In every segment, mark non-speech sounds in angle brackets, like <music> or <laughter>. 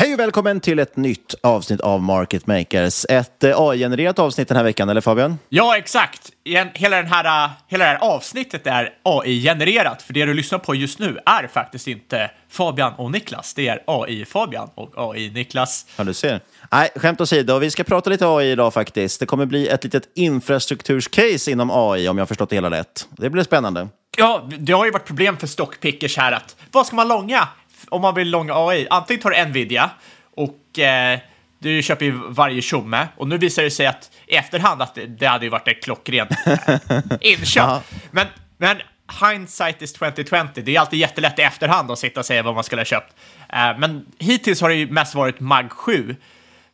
Hej och välkommen till ett nytt avsnitt av Market Makers. Ett eh, AI-genererat avsnitt den här veckan, eller Fabian? Ja, exakt. Hela, den här, uh, hela det här avsnittet är AI-genererat, för det du lyssnar på just nu är faktiskt inte Fabian och Niklas. Det är AI-Fabian och AI-Niklas. Ja, du ser. Nej, skämt åsido, vi ska prata lite AI idag faktiskt. Det kommer bli ett litet infrastrukturscase inom AI, om jag har förstått det hela rätt. Det blir spännande. Ja, det har ju varit problem för stockpickers här att vad ska man långa om man vill långa AI? Antingen tar du Nvidia och eh, du köper ju varje tjomme och nu visar det sig att i efterhand att det, det hade ju varit ett klockrent eh, <laughs> inköp. men, men hindsight is 2020. Det är alltid jättelätt i efterhand att sitta och säga vad man skulle ha köpt. Eh, men hittills har det ju mest varit MAG 7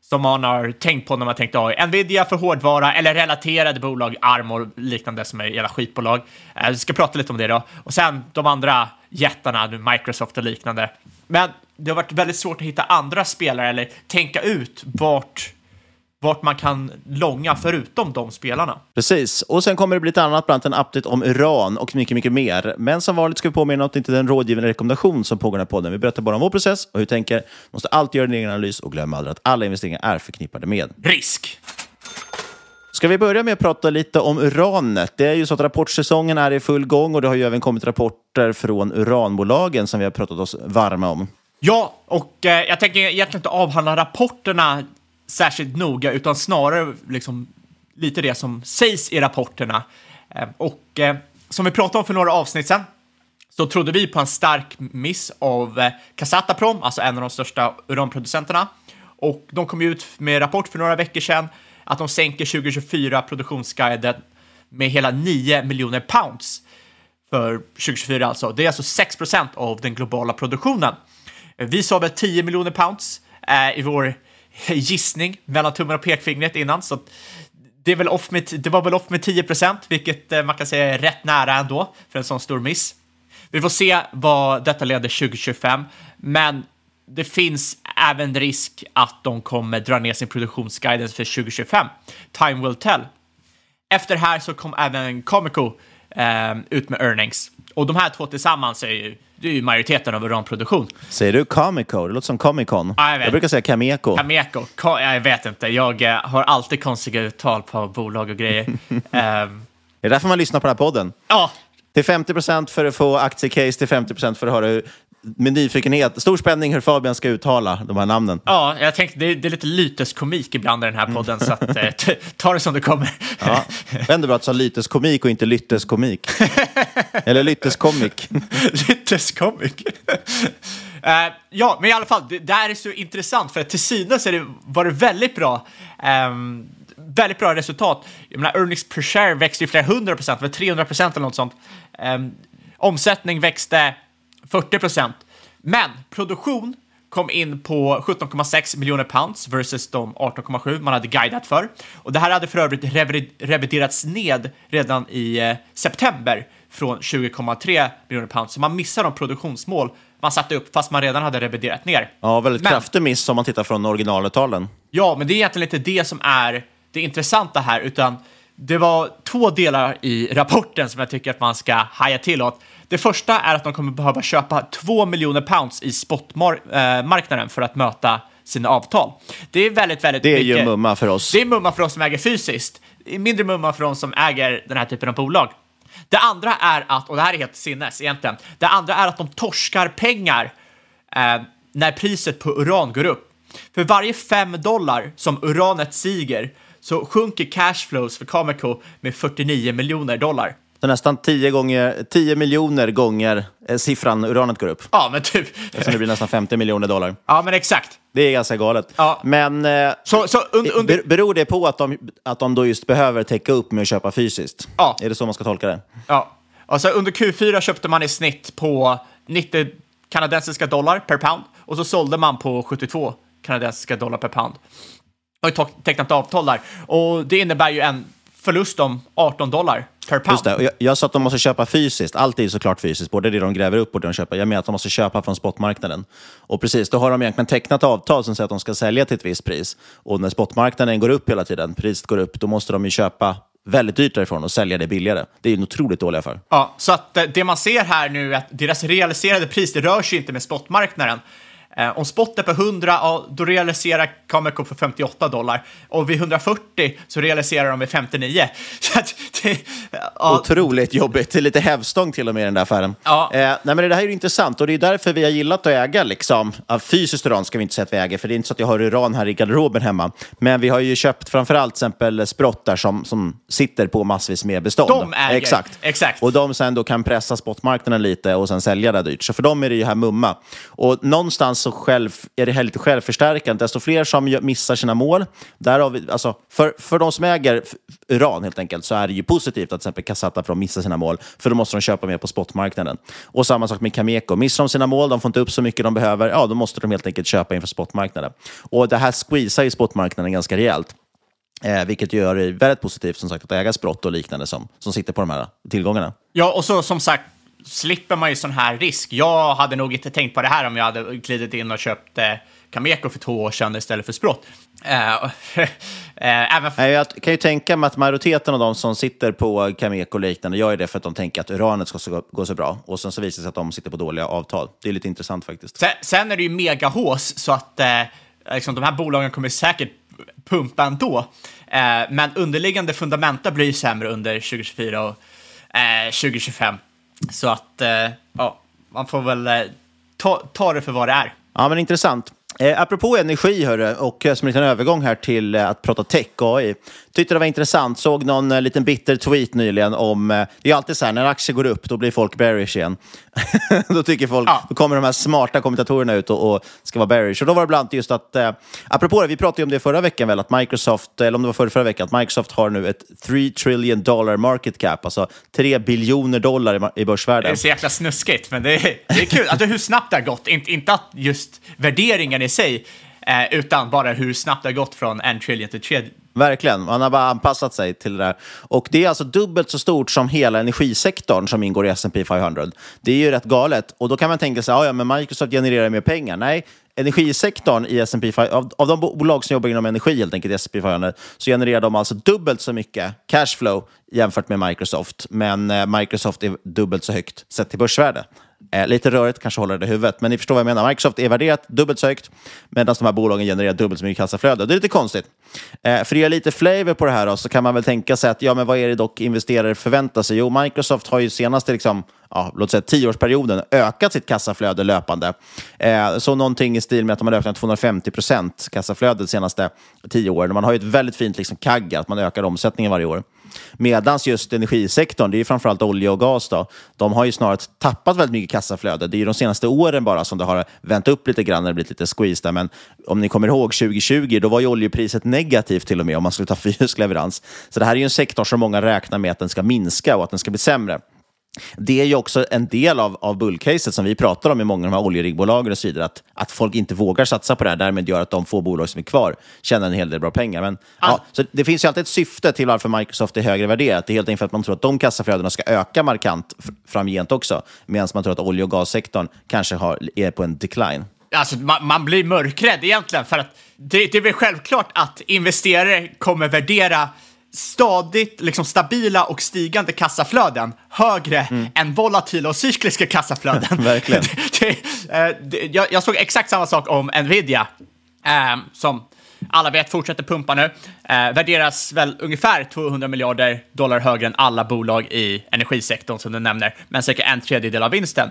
som man har tänkt på när man tänkt AI. Nvidia för hårdvara eller relaterade bolag, ARM och liknande som är jävla skitbolag. Eh, vi ska prata lite om det då. Och sen de andra jättarna, Microsoft och liknande. Men det har varit väldigt svårt att hitta andra spelare eller tänka ut vart vart man kan långa förutom de spelarna. Precis, och sen kommer det bli ett annat, bland annat en update om uran och mycket, mycket mer. Men som vanligt ska vi påminna om att det inte är en rådgivande rekommendation som pågår i den här podden. Vi berättar bara om vår process och hur vi tänker. måste alltid göra en egen analys och glöm aldrig att alla investeringar är förknippade med risk. Ska vi börja med att prata lite om uranet? Det är ju så att rapportsäsongen är i full gång och det har ju även kommit rapporter från uranbolagen som vi har pratat oss varma om. Ja, och eh, jag tänker egentligen inte avhandla rapporterna särskilt noga, utan snarare liksom lite det som sägs i rapporterna. Eh, och eh, som vi pratade om för några avsnitt sedan så trodde vi på en stark miss av eh, alltså en av de största uranproducenterna. Och de kom ut med rapport för några veckor sedan att de sänker 2024 produktionsguiden med hela 9 miljoner pounds för 2024 alltså. Det är alltså 6 av den globala produktionen. Vi sa väl 10 miljoner pounds eh, i vår gissning mellan tummen och pekfingret innan, så det, är väl off med, det var väl off med 10 vilket eh, man kan säga är rätt nära ändå för en sån stor miss. Vi får se vad detta leder 2025, men det finns även risk att de kommer dra ner sin produktionsguidance för 2025. Time will tell. Efter det här så kom även Comico eh, ut med earnings. Och de här två tillsammans är ju, det är ju majoriteten av uranproduktion. Säger du Comico? Det låter som Comic Con. Ja, jag jag brukar säga Cameco. Cameco, Ka- jag vet inte. Jag eh, har alltid konstiga uttal på bolag och grejer. <laughs> Ehm, Det är därför man lyssnar på den här podden. Ja, Till 50% för att få aktiecase, till 50% för att höra hur, med nyfikenhet, stor spänning hur Fabian ska uttala de här namnen. ja, jag tänkte det, det är lite lyteskomik ibland i den här podden, så att, eh, ta det som det kommer. Ja. Ändå bra att du sa lyteskomik och inte lytteskomik. <laughs> Eller lytteskomik. Lyteskomik. Eh, ja, men i alla fall, det där är så intressant för att till synes är det, var det väldigt bra. ehm, väldigt bra resultat. Jag menar, earnings per share växte ju flera hundra procent, för 300 procent eller något sånt. Ehm, omsättning växte 40 procent. Men produktion kom in på 17,6 miljoner pounds versus de 18,7 man hade guidat för. Och det här hade för övrigt revi- reviderats ned redan i eh, september från 20,3 miljoner pounds. Så man missar de produktionsmål man satte upp fast man redan hade reviderat ner. Ja, väldigt Men- kraftig miss om man tittar från originaluttalen. Ja, men det är egentligen inte det som är det intressanta här, utan det var två delar i rapporten som jag tycker att man ska haja till åt. Det första är att de kommer behöva köpa 2 miljoner pounds i spotmarknaden för att möta sina avtal. Det är väldigt, väldigt Det är mycket. ju mumma för oss. Det är mumma för oss som äger fysiskt. Mindre mumma för oss som äger den här typen av bolag. Det andra är att, och det här är helt sinnes egentligen, det andra är att de torskar pengar eh, när priset på uran går upp. För varje 5 dollar som uranet stiger så sjunker cashflows för Cameco med 49 miljoner dollar. Så nästan 10, gånger, 10 miljoner gånger eh, siffran uranet går upp. Ja, men typ. Så det blir nästan 50 miljoner dollar. Ja, men exakt. Det är ganska galet. Ja. Men eh, Så, så un, under, ber- beror det på att de, att de då just behöver täcka upp med att köpa fysiskt? Ja. Är det så man ska tolka det? Ja, alltså under Q4 köpte man i snitt på 90 kanadensiska dollar per pound och så sålde man på 72 kanadensiska dollar per pound. Och to- tecknat avtal där. Och det innebär ju en förlust om 18 dollar per pound. Just det. Och jag, jag sa att de måste köpa fysiskt. Allt är såklart fysiskt, både det de gräver upp och det de köper. Jag menar att de måste köpa från spotmarknaden. Och precis, då har de egentligen tecknat avtal som säger att de ska sälja till ett visst pris. Och när spotmarknaden går upp hela tiden, priset går upp, då måste de ju köpa väldigt dyrt därifrån och sälja det billigare. Det är en otroligt dålig affär. Ja, så att eh, det man ser här nu är att deras realiserade pris, det rör sig inte med spotmarknaden. Eh, om spot är på 100, ja, då realiserar Cameco för 58 dollar. Och vid 140 så realiserar de med 59. <laughs> Så det, ja, Otroligt jobbigt. Det är lite hävstång till och med i den där affären. Ja. Eh, nej, men det här är intressant och det är därför vi har gillat att äga liksom, fysiskt uran ska vi inte säga att vi äger, för det är inte så att jag har uran här i garderoben hemma. Men vi har ju köpt framförallt till exempel sprottar som, som sitter på massvis med bestånd. De äger. Exakt. Exakt. Och de sen då kan pressa spotmarknaden lite och sen sälja det dyrt. Så för dem är det ju här mumma. Och någonstans så själv, är det här lite självförstärkande. Desto fler som missar sina mål, där har vi, alltså, för, för de som äger uran helt enkelt så är det ju positivt att till exempel Casata får missa sina mål, för då måste de köpa mer på spotmarknaden. Och samma sak med Cameco. Missar de sina mål, de får inte upp så mycket de behöver, ja då måste de helt enkelt köpa inför spotmarknaden. Och det här squeezar ju spotmarknaden ganska rejält. Eh, vilket gör det väldigt positivt som sagt att äga sprott och liknande som, som sitter på de här tillgångarna. Ja, och så som sagt slipper man ju sån här risk. Jag hade nog inte tänkt på det här om jag hade glidit in och köpt eh, Cameco för två år sedan istället för Sprott. <laughs> Även Nej, Jag kan ju tänka mig att majoriteten av de som sitter på Cameco och liknande gör det för att de tänker att uranet ska så- gå så bra. Och sen så visar det sig att de sitter på dåliga avtal. Det är lite intressant faktiskt. Sen, sen är det ju megahås så att eh, liksom, de här bolagen kommer säkert pumpa ändå. Men underliggande fundamenta blir sämre under 2024 och eh, 2025. Så att eh, ja, man får väl eh, ta, ta det för vad det är. Ja, men intressant. Eh, apropå energi, hörru, och eh, som en liten övergång här till eh, att prata tech och AI. Tyckte det var intressant. Såg någon eh, liten bitter tweet nyligen om... Eh, det är alltid så här, när aktier går upp, då blir folk bearish igen. <laughs> då tycker folk... Då kommer de här smarta kommentatorerna ut och, och ska vara bearish. Och då var det bland annat just att... Eh, apropå det, vi pratade ju om det förra veckan väl, att Microsoft, eller om det var förra, förra veckan, att Microsoft har nu ett 3 trillion dollar market cap, alltså 3 biljoner dollar i, i Det börsvärde. är så jäkla snuskigt, men det är, det är kul. Alltså hur snabbt det har gått. Inte, inte att just värderingen i sig, eh, utan bara hur snabbt det har gått från en trillion till tre. Verkligen, man har bara anpassat sig till det där. Och det är alltså dubbelt så stort som hela energisektorn som ingår i S&P 500. Det är ju rätt galet. Och då kan man tänka sig, "Ja, ja men Microsoft genererar mer pengar. Nej, energisektorn i S&P 500, av, av de bolag som jobbar inom energi helt enkelt i S&P 500, så genererar de alltså dubbelt så mycket cashflow jämfört med Microsoft. Men eh, Microsoft är dubbelt så högt sett till börsvärde. Eh, lite rörigt, kanske håller det i huvudet, men ni förstår vad jag menar. Microsoft är värderat dubbelt så högt, medan de här bolagen genererar dubbelt så mycket kassaflöde. Det är lite konstigt. Eh, för att ge lite flavor på det här då, så kan man väl tänka sig att, ja, men vad är det dock investerare förväntar sig? Jo, Microsoft har ju senaste liksom, ja, låt säga tioårsperioden ökat sitt kassaflöde löpande. Eh, så någonting i stil med att de har ökat 250 procent kassaflödet de senaste tio åren. Man har ju ett väldigt fint liksom, kagg, att man ökar omsättningen varje år. Medan just energisektorn, det är ju framförallt olja och gas, då, de har ju snarare tappat väldigt mycket kassaflöde. Det är ju de senaste åren bara som det har vänt upp lite grann, det blivit lite squeeze där. Men om ni kommer ihåg 2020, då var ju oljepriset negativt till och med om man skulle ta <laughs> fysisk leverans. Så det här är ju en sektor som många räknar med att den ska minska och att den ska bli sämre. Det är ju också en del av, av bullcaset som vi pratar om i många av de här oljeriggbolag och så vidare, att, att folk inte vågar satsa på det här, därmed gör att de få bolag som är kvar tjänar en hel del bra pengar. Men, ja, så det finns ju alltid ett syfte till varför Microsoft är högre värderat. Det är helt enkelt för att man tror att de kassaflödena ska öka markant framgent också, medan man tror att olje och gassektorn kanske har, är på en decline. Alltså, man, man blir mörkrädd egentligen, för att det, det är väl självklart att investerare kommer värdera stadigt liksom stabila och stigande kassaflöden högre mm. än volatila och cykliska kassaflöden. <laughs> Verkligen. <laughs> det, eh, det, jag, jag, såg exakt samma sak om Nvidia, eh, som alla vet fortsätter pumpa nu. Eh, värderas väl ungefär 200 miljarder dollar högre än alla bolag i energisektorn som du nämner, men cirka en tredjedel av vinsten.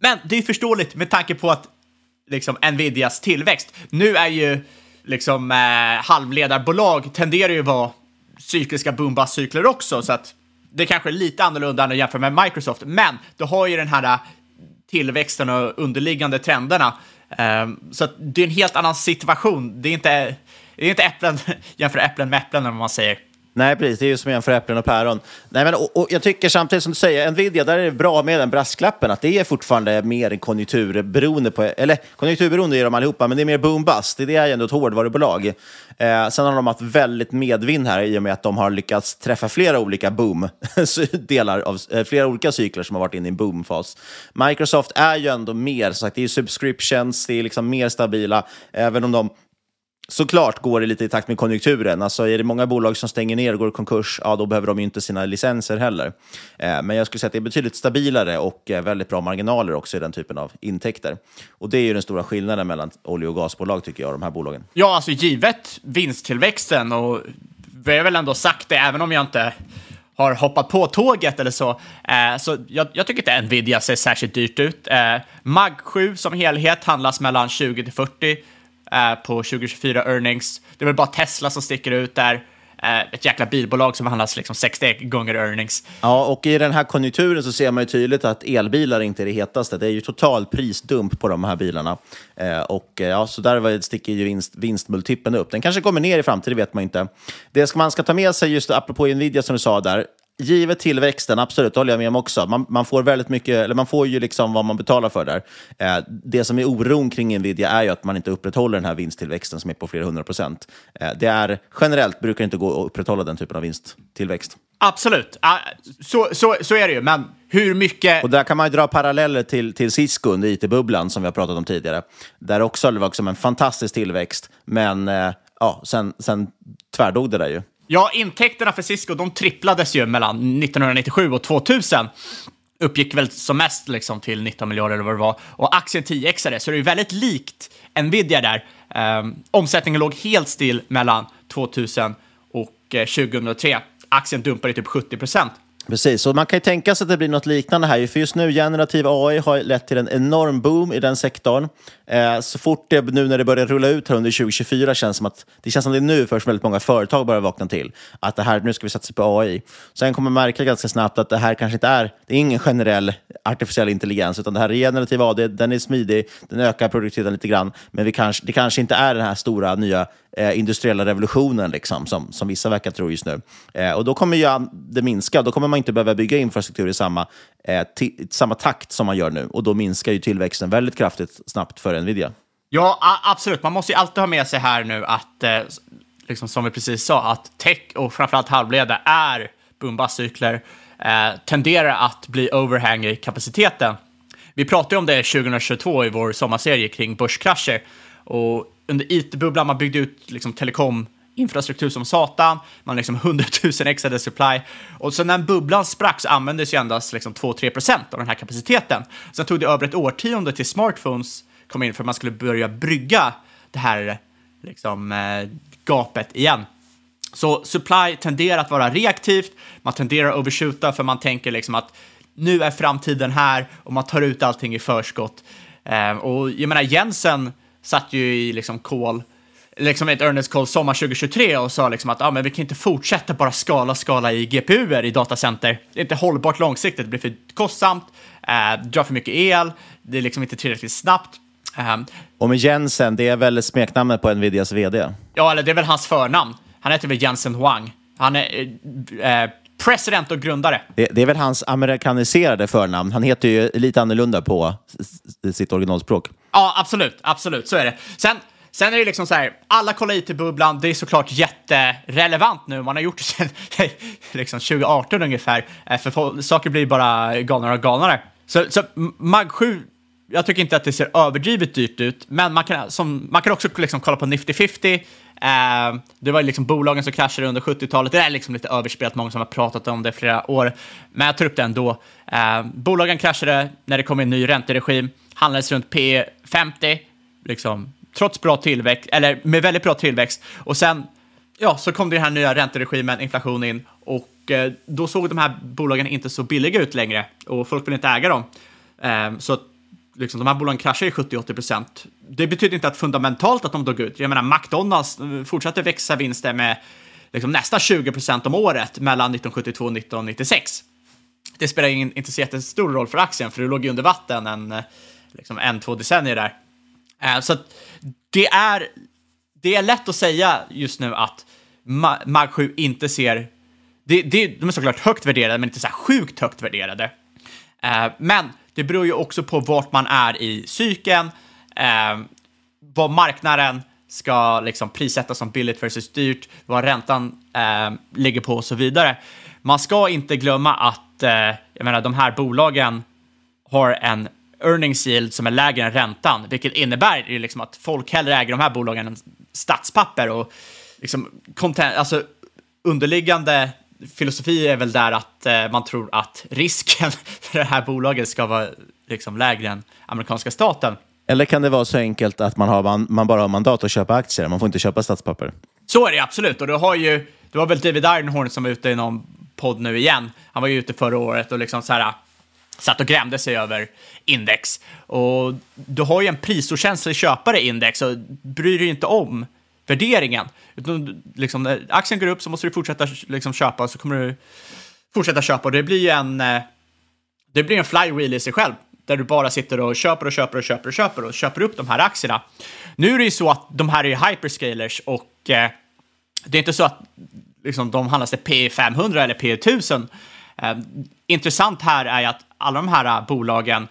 Men det är förståeligt med tanke på att liksom, Nvidias tillväxt. Nu är ju liksom eh, halvledarbolag tenderar ju vara cykliska boom cykler också, så att det kanske är lite annorlunda än att jämföra med Microsoft, men du har ju den här äh, tillväxten och underliggande trenderna. Ehm, så att det är en helt annan situation. Det är inte, det är inte äpplen, <laughs> jämför äpplen med äpplen, om man säger. Nej, precis. Det är ju som jämför äpplen och päron. Nej, men, och, och, jag tycker samtidigt som du säger, Nvidia, där är det bra med den brasklappen att det är fortfarande mer konjunkturberoende, på, eller konjunkturberoende är de allihopa, men det är mer boom-bust. Det är ju ändå ett hårdvarubolag. Eh, sen har de haft väldigt medvind här i och med att de har lyckats träffa flera olika boom, <laughs> delar av eh, flera olika cykler som har varit inne i en boomfas. Microsoft är ju ändå mer, så sagt, det är subscriptions, det är liksom mer stabila, även om de Såklart går det lite i takt med konjunkturen. Alltså är det många bolag som stänger ner och går i konkurs, ja då behöver de ju inte sina licenser heller. Eh, men jag skulle säga att det är betydligt stabilare och eh, väldigt bra marginaler också i den typen av intäkter. Och det är ju den stora skillnaden mellan olje och gasbolag tycker jag, och de här bolagen. Ja, alltså givet vinsttillväxten och vi har väl ändå sagt det, även om jag inte har hoppat på tåget eller så. Eh, så jag, jag, tycker inte Nvidia ser särskilt dyrt ut. Eh, MAG 7 som helhet handlas mellan 20 till 40 eh, på 2024 earnings. Det är väl bara Tesla som sticker ut där. Eh, ett jäkla bilbolag som handlas liksom 60 gånger earnings. Ja, och i den här konjunkturen så ser man ju tydligt att elbilar inte är det hetaste. Det är ju total prisdump på de här bilarna. Eh, och eh, ja, så där sticker ju vinst, vinstmultipeln upp. Den kanske kommer ner i framtiden, det vet man inte. Det ska man ska ta med sig, just apropå Nvidia som du sa där, givet tillväxten, absolut, det håller jag med om också. Man, man, får väldigt mycket, eller man får ju liksom vad man betalar för där. Eh, det som är oron kring Nvidia är ju att man inte upprätthåller den här vinsttillväxten som är på flera hundra procent. Eh, det är generellt brukar det inte gå att upprätthålla den typen av vinsttillväxt. Absolut, så, så, så är det ju, men hur mycket... Och där kan man ju dra paralleller till, till Cisco under it-bubblan som vi har pratat om tidigare. Där också det var också en fantastisk tillväxt, men uh, ja, sen, sen tvärdog det där ju. Ja, intäkterna för Cisco de tripplades ju mellan 1997 och 2000. Uppgick väl som mest liksom till 19 miljarder eller vad det var. Och aktien 10xade, så det är väldigt likt Nvidia där. Um, omsättningen låg helt still mellan 2000 och eh, 2003. Aktien dumpade typ 70 procent. Precis, och man kan ju tänka sig att det blir något liknande här. För just nu, generativ AI har lett till en enorm boom i den sektorn. Eh, så fort det nu när det börjar rulla ut här under 2024 känns som att det känns som det är nu först väldigt många företag börjar vakna till. Att det här, nu ska vi satsa på AI. Sen kommer man märka ganska snabbt att det här kanske inte är, det är ingen generell artificiell intelligens, utan det här är generativ AI, den är smidig, den ökar produktiviteten lite grann, men vi kanske, det kanske inte är den här stora nya eh, industriella revolutionen liksom, som, som vissa verkar tro just nu. Eh, och då kommer ju det minska, då kommer man inte behöva bygga infrastruktur i samma, eh, samma takt som man gör nu. Och då minskar ju tillväxten väldigt kraftigt snabbt för Nvidia. Ja, absolut. Man måste ju alltid ha med sig här nu att, eh, liksom som vi precis sa, att tech och framförallt halvledare är boom eh, tenderar att bli overhang i kapaciteten. vi pratade om det 2022 i vår sommarserie kring börskrascher. Och under it-bubblan, man byggde ut liksom, telekom infrastruktur som satan, man liksom <laughs> 100 000 extra supply. Och sen när bubblan sprack så användes ju endast liksom 2-3 procent av den här kapaciteten. Sen tog det över ett årtionde till smartphones kom in för att man skulle börja brygga det här liksom, eh, gapet igen. Så supply tenderar att vara reaktivt, man tenderar att overshoota för man tänker liksom att nu är framtiden här och man tar ut allting i förskott. Eh, och jag menar, Jensen satt ju i liksom call, liksom ett earnings call sommar 2023 och sa liksom att ah, men vi kan inte fortsätta bara skala, skala i GPUer i datacenter. Det är inte hållbart långsiktigt, det blir för kostsamt, eh, drar för mycket el, det är liksom inte tillräckligt snabbt. Um, och med Jensen, det är väl smeknamnet på Nvidias vd? Ja, eller det är väl hans förnamn. Han heter väl Jensen Huang. Han är eh, president och grundare. Det, det, är väl hans amerikaniserade förnamn. Han heter ju lite annorlunda på sitt originalspråk. Ja, absolut. Absolut, så är det. Sen, sen är det liksom så här, alla kollar IT-bubblan. Det är såklart jätterelevant nu. Man har gjort det sedan <laughs> liksom 2018 ungefär. Eh, för saker blir bara galnare och galnare. Så, så MAG 7 jag tycker inte att det ser överdrivet dyrt ut, men man kan, som, man kan också liksom kolla på Nifty 50. Eh, det var liksom bolagen som kraschade under 70-talet. Det är liksom lite överspelat, många som har pratat om det i flera år. Men jag tar upp det ändå. Eh, bolagen kraschade när det kom en ny ränteregim, handlades runt P 50, liksom, trots bra tillväxt, eller med väldigt bra tillväxt. Och sen ja, så kom den här nya ränteregimen, inflation in och eh, då såg de här bolagen inte så billiga ut längre och folk ville inte äga dem. Eh, så liksom, de här bolagen kraschar i 70-80 procent. Det betyder inte att fundamentalt att de dog ut. Jag menar, McDonalds eh, fortsatte växa vinster med liksom, nästan 20 procent om året mellan 1972 och 1996. Det spelar ingen, inte så jättestor roll för aktien, för det låg ju under vatten en, eh, liksom, en två decennier där. Eh, så det är, det är lätt att säga just nu att MAG 7 inte ser... Det, det, de är såklart högt värderade, men inte så här sjukt högt värderade. Eh, men det beror ju också på vart man är i cykeln, eh, vad marknaden ska liksom prissätta som billigt versus dyrt, vad räntan eh, ligger på och så vidare. Man ska inte glömma att eh, jag menar, de här bolagen har en earnings yield som är lägre än räntan, vilket innebär ju liksom att folk hellre äger de här bolagen än statspapper och liksom content, alltså underliggande filosofi är väl där att eh, man tror att risken <laughs> för det här bolaget ska vara liksom lägre än amerikanska staten. Eller kan det vara så enkelt att man, har, man, man bara har mandat att köpa aktier? Man får inte köpa statspapper? Så är det absolut. Och du har ju, det var väl David Ironhorn som var ute i någon podd nu igen. Han var ju ute förra året och liksom så här satt och grämde sig över index. Och du har ju en prisokänslig köpare index och bryr dig inte om värderingen. Utan liksom, när aktien går upp så måste du fortsätta liksom, köpa och så kommer du fortsätta köpa. Och det blir en, eh, det blir en flywheel i sig själv. Där du bara sitter och köper och köper och köper och köper och köper upp de här aktierna. Nu är det ju så att de här är hyperscalers och eh, det är inte så att liksom, de handlas till P 500 eller P 1000. Eh, intressant här är att alla de här bolagen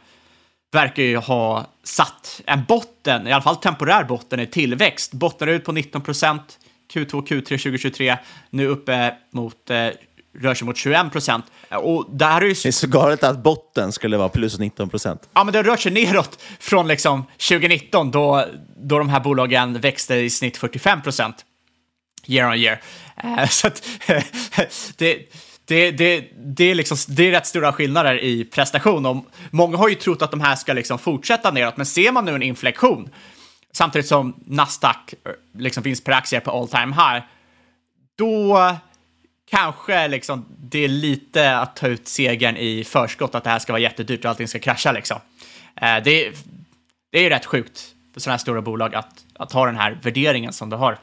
verkar ju ha satt en botten, i alla fall temporär botten i tillväxt. Bottnar ut på 19 procent Q2, Q3 2023, nu uppe mot eh, rör sig mot 21 procent. Och det, här är ju... det är så galet att botten skulle vara plus 19 procent. Ja, men det rör sig neråt från liksom 2019 då, då de här bolagen växte i snitt 45 procent year on year. Uh, så att, <laughs> det, det, det, det, är liksom, det är rätt stora skillnader i prestation. Och många har ju trott att de här ska liksom fortsätta neråt, men ser man nu en inflektion samtidigt som Nasdaq eh, liksom finns per aktie på all time high, då kanske liksom det är lite att ta ut segern i förskott att det här ska vara jättedyrt och allting ska krascha liksom. Eh, det, är, det är rätt sjukt för sådana här stora bolag att, att ha den här värderingen som det har.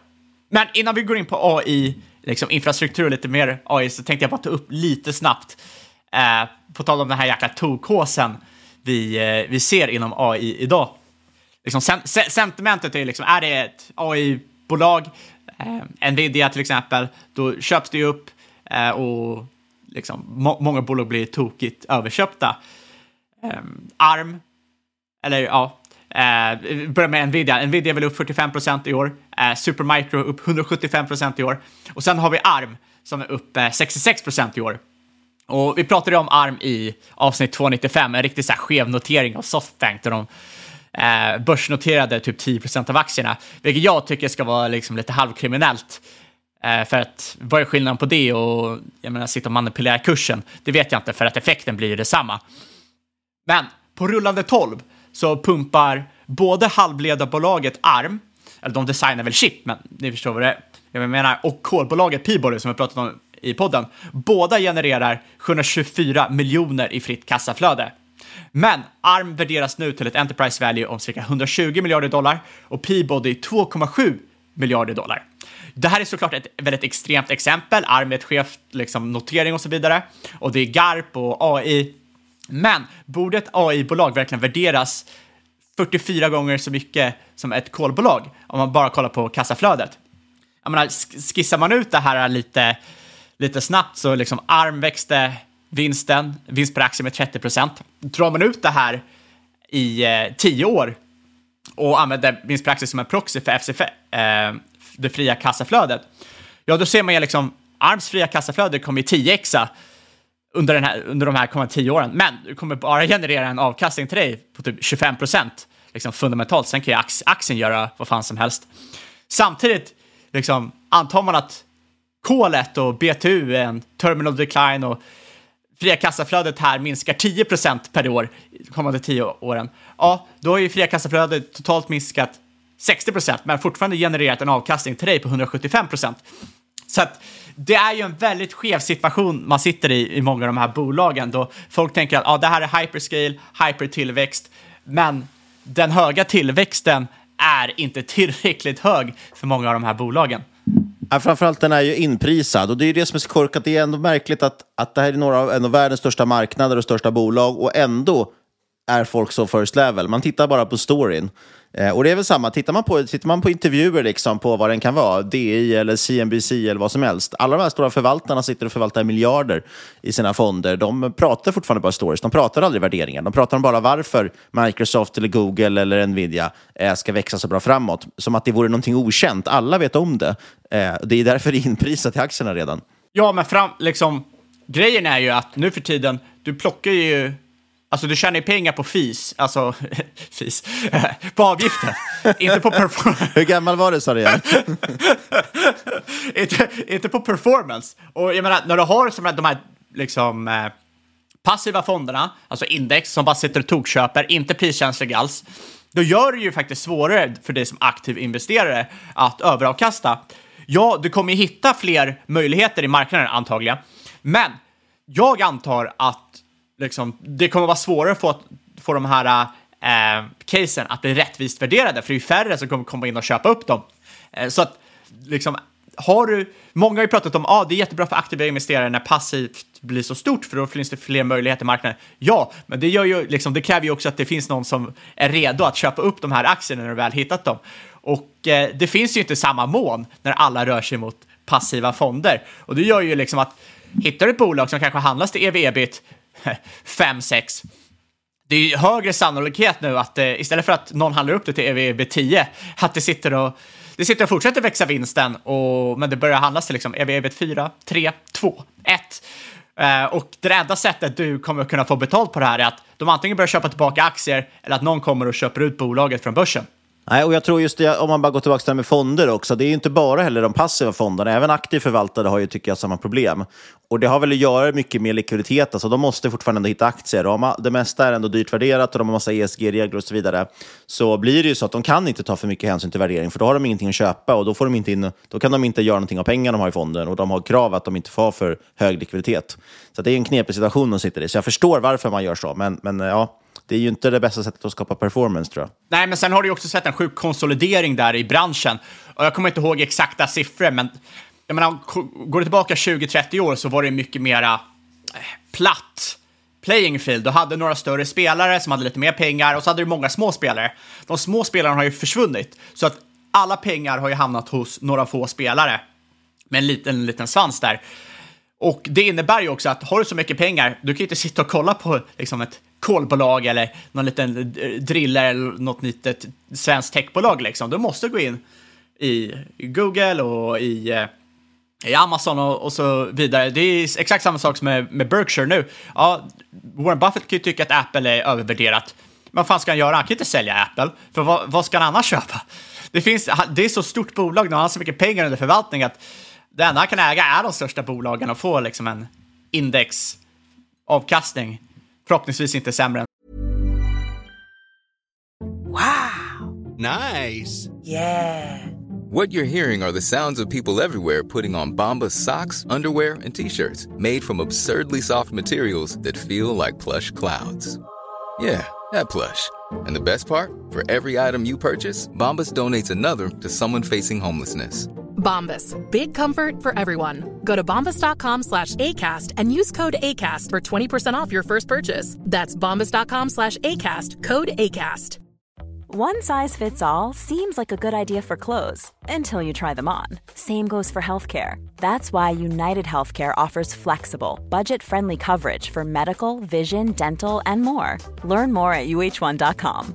Men innan vi går in på AI liksom, infrastruktur och lite mer AI så tänkte jag bara ta upp lite snabbt, eh, på tal om den här jäkla tokhåsen vi, eh, vi ser inom AI idag. Liksom, sen, sentimentet är liksom, är det ett AI-bolag, eh, Nvidia till exempel, då köps det ju upp eh, och liksom, må många bolag blir tokigt överköpta. Eh, ARM, eller ja, Eh, vi börjar med Nvidia. Nvidia är väl upp 45 procent i år. Eh, Supermicro upp 175 procent i år. Och sen har vi ARM som är upp eh, 66 procent i år. Och vi pratade om ARM i avsnitt 295, en riktigt så här skev notering av Softbank där de eh, börsnoterade typ 10 procent av aktierna, vilket jag tycker ska vara liksom lite halvkriminellt. Eh, för att vad är skillnaden på det och jag menar, sitta och manipulera kursen? Det vet jag inte, för att effekten blir ju detsamma. Men på rullande 12 så pumpar både halvledarbolaget ARM, eller de designar väl chip, men ni förstår vad det är, jag menar, och kolbolaget Peabody som jag pratat om i podden, båda genererar 724 miljoner i fritt kassaflöde. Men ARM värderas nu till ett Enterprise Value om cirka 120 miljarder dollar och Peabody 2,7 miljarder dollar. Det här är såklart ett väldigt extremt exempel. ARM är ett skevt liksom, notering och så vidare. Och det är GARP och AI. Men borde ett AI-bolag verkligen värderas 44 gånger så mycket som ett kolbolag om man bara kollar på kassaflödet? Jag menar, skissar man ut det här lite, lite snabbt så liksom ARM växte vinsten, vinst per aktie med 30 procent. Drar man ut det här i eh, tio år och använder vinst per aktie som en proxy för FCF, eh, det fria kassaflödet, ja då ser man ju liksom ARMs fria kassaflöde kommer ju 10xa under, den här, under de här kommande tio åren, men du kommer bara generera en avkastning till dig på typ 25 procent, liksom fundamentalt. Sen kan ju aktien göra vad fan som helst. Samtidigt, liksom, antar man att kolet och BTU är en terminal decline och fria kassaflödet här minskar 10 procent per år de kommande tio åren, ja, då har ju fria kassaflödet totalt minskat 60 procent, men fortfarande genererat en avkastning till dig på 175 procent. Så att det är ju en väldigt skev situation man sitter i i många av de här bolagen då folk tänker att ah, det här är hyperscale, hypertillväxt, men den höga tillväxten är inte tillräckligt hög för många av de här bolagen. Ja, framförallt den är ju inprisad och det är ju det som är så korkat. Det är ändå märkligt att, att det här är några av en av världens största marknader och största bolag och ändå är folk så first level. Man tittar bara på storyn. Eh, och det är väl samma, tittar man på, tittar man på intervjuer liksom på vad den kan vara, DI eller CNBC eller vad som helst. Alla de här stora förvaltarna sitter och förvaltar miljarder i sina fonder. De pratar fortfarande bara stories, de pratar aldrig värderingar. De pratar om bara varför Microsoft eller Google eller Nvidia eh, ska växa så bra framåt. Som att det vore någonting okänt. Alla vet om det. Eh, det är därför det är inprisat i aktierna redan. Ja, men fram, liksom, grejen är ju att nu för tiden, du plockar ju Alltså du tjänar ju pengar på FIS, alltså <laughs> FIS, <laughs> på avgiften, inte på performance. <laughs> Hur gammal var du sa du igen? inte, inte på performance. Och jag menar, när du har som de här liksom, eh, passiva fonderna, alltså index som bara sitter och tokköper, inte priskänsliga alls, då gör det ju faktiskt svårare för dig som aktiv investerare att överavkasta. Ja, du kommer ju hitta fler möjligheter i marknaden antagligen, men jag antar att liksom, det kommer vara svårare att få, få de här eh, casen att bli rättvist värderade, för det är ju färre som kommer komma in och köpa upp dem. Eh, så att, liksom, har du, många har ju pratat om att ah, det är jättebra för aktiva investerare när passivt blir så stort, för då finns det fler möjligheter i marknaden. Ja, men det, gör ju, liksom, det kräver ju också att det finns någon som är redo att köpa upp de här aktierna när du väl hittat dem. Och eh, det finns ju inte samma mån när alla rör sig mot passiva fonder. Och det gör ju liksom att hittar du ett bolag som kanske handlas till ev-ebit <laughs> 5-6. Det är ju högre sannolikhet nu att eh, istället för att någon handlar upp det till EVB 10, att det sitter och det sitter och fortsätter växa vinsten, och, men det börjar handlas till liksom EVB 4, 3, 2, 1. Eh, och det enda sättet du kommer kunna få betalt på det här är att de antingen börjar köpa tillbaka aktier eller att någon kommer och köper ut bolaget från börsen. Nej, och jag tror just det, om man bara går tillbaka till det med fonder också, det är ju inte bara heller de passiva fonderna, även aktiv förvaltare har ju, tycker jag, samma problem. Och det har väl att göra mycket med likviditet, alltså de måste fortfarande ändå hitta aktier. Och det mesta är ändå dyrt värderat och de har massa ESG-regler och så vidare, så blir det ju så att de kan inte ta för mycket hänsyn till värdering, för då har de ingenting att köpa och då, får de inte in, då kan de inte göra någonting av pengarna de har i fonden och de har krav att de inte får ha för hög likviditet. Så det är en knepig situation de sitter i, så jag förstår varför man gör så, men, men ja, det är ju inte det bästa sättet att skapa performance tror jag. Nej, men sen har du ju också sett en sjuk konsolidering där i branschen. Och jag kommer inte ihåg exakta siffror, men jag menar, går du tillbaka 20-30 år så var det mycket mera eh, platt playing field. Du hade några större spelare som hade lite mer pengar och så hade du många små spelare. De små spelarna har ju försvunnit, så att alla pengar har ju hamnat hos några få spelare med en liten, liten svans där. Och det innebär ju också att har du så mycket pengar, du kan ju inte sitta och kolla på liksom ett kolbolag eller någon liten eh, driller eller något litet svenskt techbolag liksom. Du måste gå in i Google och i eh, i Amazon och, och, så vidare. Det är exakt samma sak som med, med Berkshire nu. Ja, Warren Buffett kan ju tycka att Apple är övervärderat. Men vad fan ska han göra? Han kan inte sälja Apple. För vad, vad ska han annars köpa? Det, finns, det är så stort bolag nu, han har så mycket pengar under förvaltning att det enda han kan äga är de största bolagen och få liksom en indexavkastning. Förhoppningsvis inte sämre än Wow! Nice! Yeah! What you're hearing are the sounds of people everywhere putting on Bombas socks, underwear, and t-shirts made from absurdly soft materials that feel like plush clouds. Yeah, that plush. And the best part? For every item you purchase, Bombas donates another to someone facing homelessness. Bombas. Big comfort for everyone. Go to bombas.com slash ACAST and use code ACAST for 20% off your first purchase. That's bombas.com slash ACAST. Code ACAST. One size fits all seems like a good idea for clothes until you try them on. Same goes for healthcare. That's why United Healthcare offers flexible, budget friendly coverage for medical, vision, dental, and more. Learn more at uh1.com.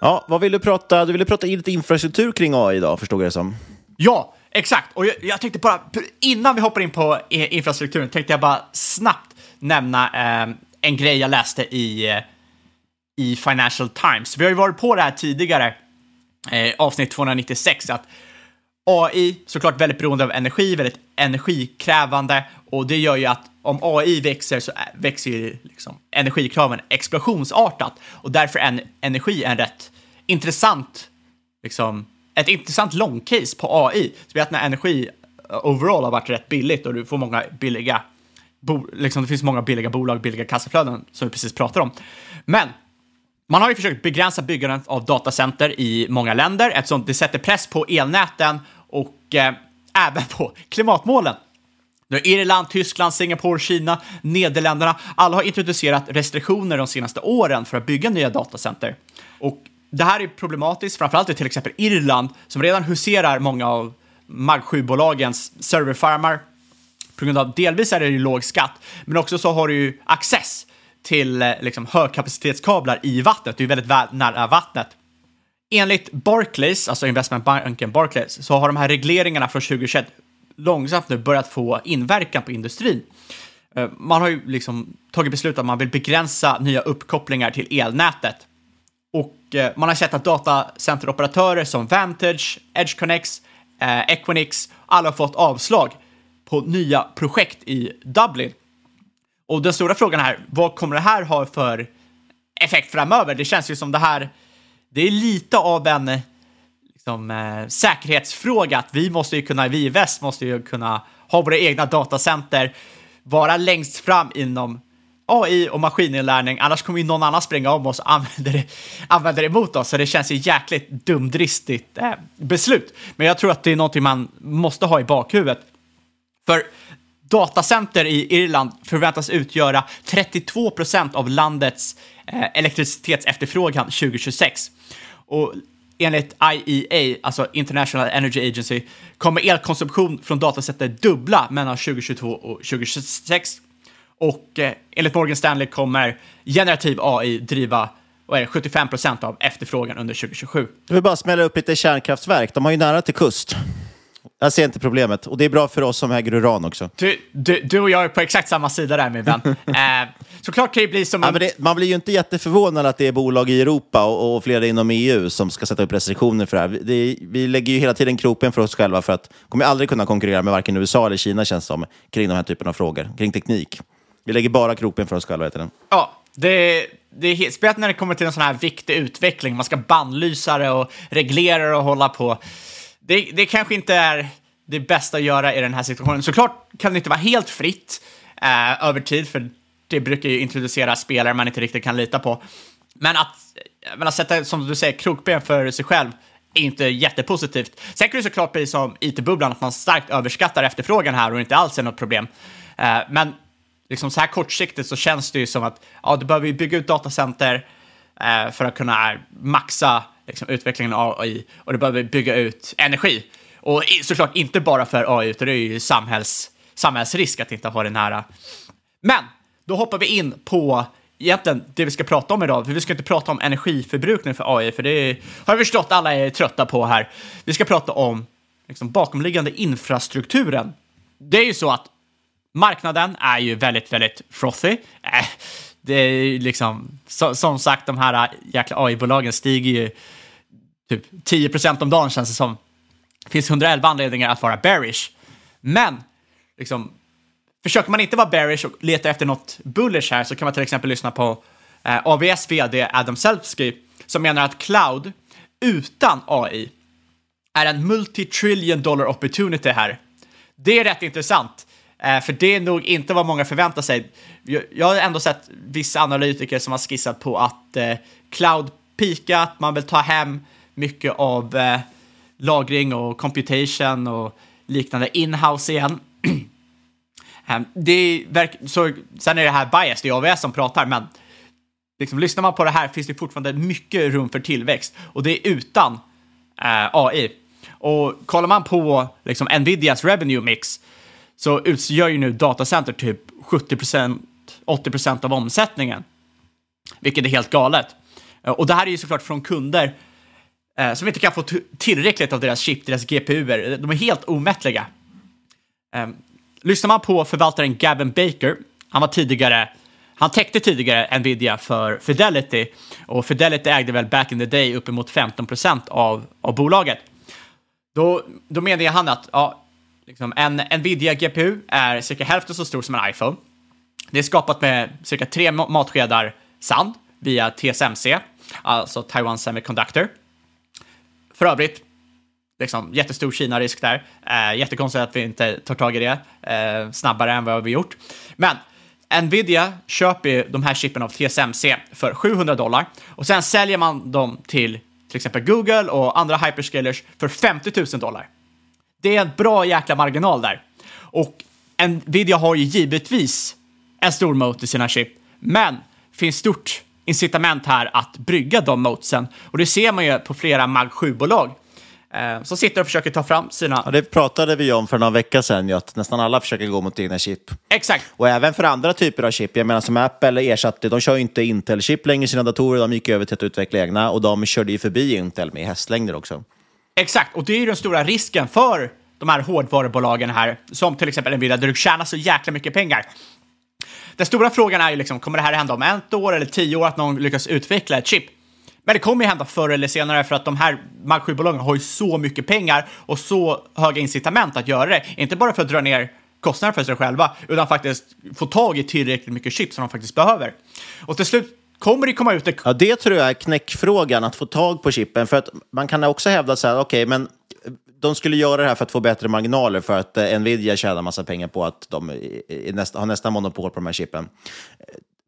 Ja, vad vill du prata? Du ville prata in lite infrastruktur kring AI idag, förstod jag det som. Ja, exakt. Och jag, jag tänkte bara, innan vi hoppar in på infrastrukturen, tänkte jag bara snabbt nämna eh, en grej jag läste i, eh, i Financial Times. Vi har ju varit på det här tidigare, eh, avsnitt 296, att AI, såklart väldigt beroende av energi, väldigt energikrävande och det gör ju att om AI växer så växer ju liksom energikraven explosionsartat och därför är energi en rätt intressant, liksom, ett intressant långcase på AI. Så vi att när energi eh, overall har varit rätt billigt och du får många billiga, bo, liksom det finns många billiga bolag, billiga kassaflöden som vi precis pratar om. Men man har ju försökt begränsa byggandet av datacenter i många länder eftersom det sätter press på elnäten och eh, även på klimatmålen. Nu Irland, Tyskland, Singapore, Kina, Nederländerna, alla har introducerat restriktioner de senaste åren för att bygga nya datacenter. Och det här är problematiskt, framförallt i till exempel Irland, som redan huserar många av Mag 7-bolagens serverfarmar. På grund av delvis är det ju låg skatt, men också så har du ju access till eh, liksom, högkapacitetskablar i vattnet. Du är väldigt väl nära vattnet. Enligt Barclays, alltså investmentbanken Barclays, så har de här regleringarna från 2021 långsamt nu börjat få inverkan på industrin. Eh, man har ju liksom tagit beslut att man vill begränsa nya uppkopplingar till elnätet. Och eh, man har sett att datacenteroperatörer som Vantage, EdgeConnex, eh, Equinix, alla har fått avslag på nya projekt i Dublin. Och den stora frågan är, vad kommer det här ha för effekt framöver? Det känns ju som det här, det är lite av en liksom, eh, säkerhetsfråga. Att vi måste ju kunna, vi i väst måste ju kunna ha våra egna datacenter, vara längst fram inom AI och maskininlärning, annars kommer ju någon annan springa om oss och använda det, använda det emot oss. Så det känns ju jäkligt dumdristigt eh, beslut. Men jag tror att det är någonting man måste ha i bakhuvudet. För datacenter i Irland förväntas utgöra 32 procent av landets eh, elektricitetsefterfrågan 2026. Och enligt IEA, alltså International Energy Agency, kommer elkonsumtion från datacenter dubbla mellan 2022 och 2026. Och eh, enligt Morgan Stanley kommer generativ AI driva vad är det, 75 procent av efterfrågan under 2027. Du vill bara smälla upp lite kärnkraftverk. De har ju nära till kust. Jag ser inte problemet. Och det är bra för oss som äger uran också. Du, du, du och jag är på exakt samma sida där, min vän. <laughs> eh, såklart kan det bli som... Ja, men det, man blir ju inte jätteförvånad att det är bolag i Europa och, och flera inom EU som ska sätta upp restriktioner för det här. Det, vi lägger ju hela tiden kroppen för oss själva för att kommer aldrig kunna konkurrera med varken USA eller Kina känns som kring de här typen av frågor, kring teknik. Vi lägger bara kroppen för oss själva, heter den. Ja, det, det är speciellt när det kommer till en sån här viktig utveckling. Man ska bannlysa det och reglera det och hålla på. Det, det kanske inte är det bästa att göra i den här situationen. Såklart kan det inte vara helt fritt eh, över tid, för det brukar ju introducera spelare man inte riktigt kan lita på. Men att, men att sätta, som du säger, krokben för sig själv är inte jättepositivt. Sen kan det såklart bli som IT-bubblan, att man starkt överskattar efterfrågan här och inte alls är något problem. Eh, men liksom så här kortsiktigt så känns det ju som att ja, du behöver bygga ut datacenter eh, för att kunna maxa liksom, utvecklingen av AI och det behöver bygga ut energi. Och såklart inte bara för AI, utan det är ju samhälls, samhällsrisk att inte ha det nära. Men då hoppar vi in på egentligen det vi ska prata om idag, för vi ska inte prata om energiförbrukning för AI, för det har jag förstått alla är trötta på här. Vi ska prata om liksom, bakomliggande infrastrukturen. Det är ju så att marknaden är ju väldigt, väldigt frothy. Äh, det är ju liksom, så, som sagt, de här jäkla AI-bolagen stiger ju typ 10 procent om dagen känns det som. Det finns 111 anledningar att vara bearish. Men, liksom, försöker man inte vara bearish och leta efter något bullish här så kan man till exempel lyssna på eh, AVS vd Adam Selfsky som menar att cloud utan AI är en multi-trillion dollar opportunity här. Det är rätt intressant. Eh, för det är nog inte vad många förväntar sig. Jag, jag har ändå sett vissa analytiker som har skissat på att eh, cloud peakat, man vill ta hem mycket av eh, lagring och computation och liknande inhouse igen. <clears throat> Ehm, det är, så, sen är det här bias, det är AVS som pratar, men liksom, lyssnar man på det här finns det fortfarande mycket rum för tillväxt och det är utan eh, AI. Och kollar man på liksom, Nvidias revenue mix så utgör ju nu datacenter typ 70% 80% av omsättningen, vilket är helt galet. Och det här är ju såklart från kunder eh, som inte kan få tillräckligt av deras chip, deras GPUer. De är helt omättliga. Eh, lyssnar man på förvaltaren Gavin Baker, han var tidigare han täckte tidigare Nvidia för Fidelity och Fidelity ägde väl back in the day uppemot 15 av, av bolaget. Då, då menar han att ja, liksom en Nvidia GPU är cirka hälften så stor som en iPhone. Det är skapat med cirka tre matskedar sand via TSMC, alltså Taiwan Semiconductor. För övrigt, liksom, jättestor Kina-risk där. Eh, jättekonstigt att vi inte tar tag i det eh, snabbare än vad vi gjort. Men Nvidia köper ju de här chippen av TSMC för 700 dollar och sen säljer man dem till till exempel Google och andra hyperscalers för 50 000 dollar. Det är en bra jäkla marginal där. Och Nvidia har ju givetvis en stor moat i sina chip, men finns stort incitament här att brygga de motesen. Och det ser man ju på flera Mag 7-bolag eh, som sitter och försöker ta fram sina... Ja, det pratade vi om för några veckor sedan, ju, att nästan alla försöker gå mot egna chip. Exakt. Och även för andra typer av chip. Jag menar som Apple ersatte, de kör ju inte Intel-chip längre i sina datorer, de gick över till att utveckla egna och de körde ju förbi Intel med hästlängder också. Exakt, och det är ju den stora risken för de här hårdvarubolagen här, som till exempel Nvidia, där du tjänar så jäkla mycket pengar. Den stora frågan är ju liksom, kommer det här hända om ett år eller tio år att någon lyckas utveckla ett chip? Men det kommer ju hända förr eller senare för att de här Mag 7-bolagen har ju så mycket pengar och så höga incitament att göra det. Inte bara för att dra ner kostnader för sig själva, utan faktiskt få tag i tillräckligt mycket chip som de faktiskt behöver. Och till slut kommer det komma ut... Ja, det tror jag är knäckfrågan, att få tag på chippen. För att man kan också hävda så här, okej, okay, men de skulle göra det här för att få bättre marginaler för att eh, Nvidia tjänar massa pengar på att de nästa, har nästan monopol på de här chippen.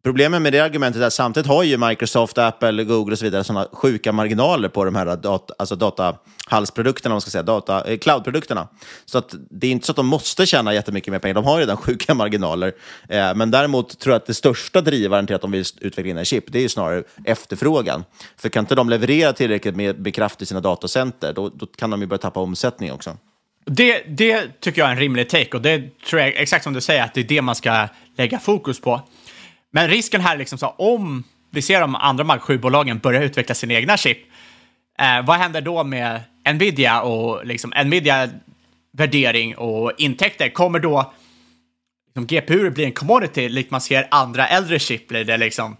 Problemet med det argumentet är att samtidigt har ju Microsoft, Apple, Google och så vidare sådana sjuka marginaler på de här data, alltså datahalsprodukterna, man ska säga, data, eh, cloudprodukterna. Så att det är inte så att de måste tjäna jättemycket mer pengar, de har ju redan <laughs> sjuka marginaler. Eh, men däremot tror jag att det största drivaren till att de vill utveckla in en chip, det är ju snarare efterfrågan. För kan inte de leverera tillräckligt med kraft i sina datacenter, då, då kan de ju börja tappa omsättning också. Det, det tycker jag är en rimlig take och det tror jag, exakt som du säger, att det är det man ska lägga fokus på. Men risken här är liksom så, om vi ser de andra Mark 7-bolagen börja utveckla sina egna chip, eh, vad händer då med Nvidia och liksom Nvidia värdering och intäkter? Kommer då liksom, GPU bli en commodity likt man ser andra äldre chip blir det liksom?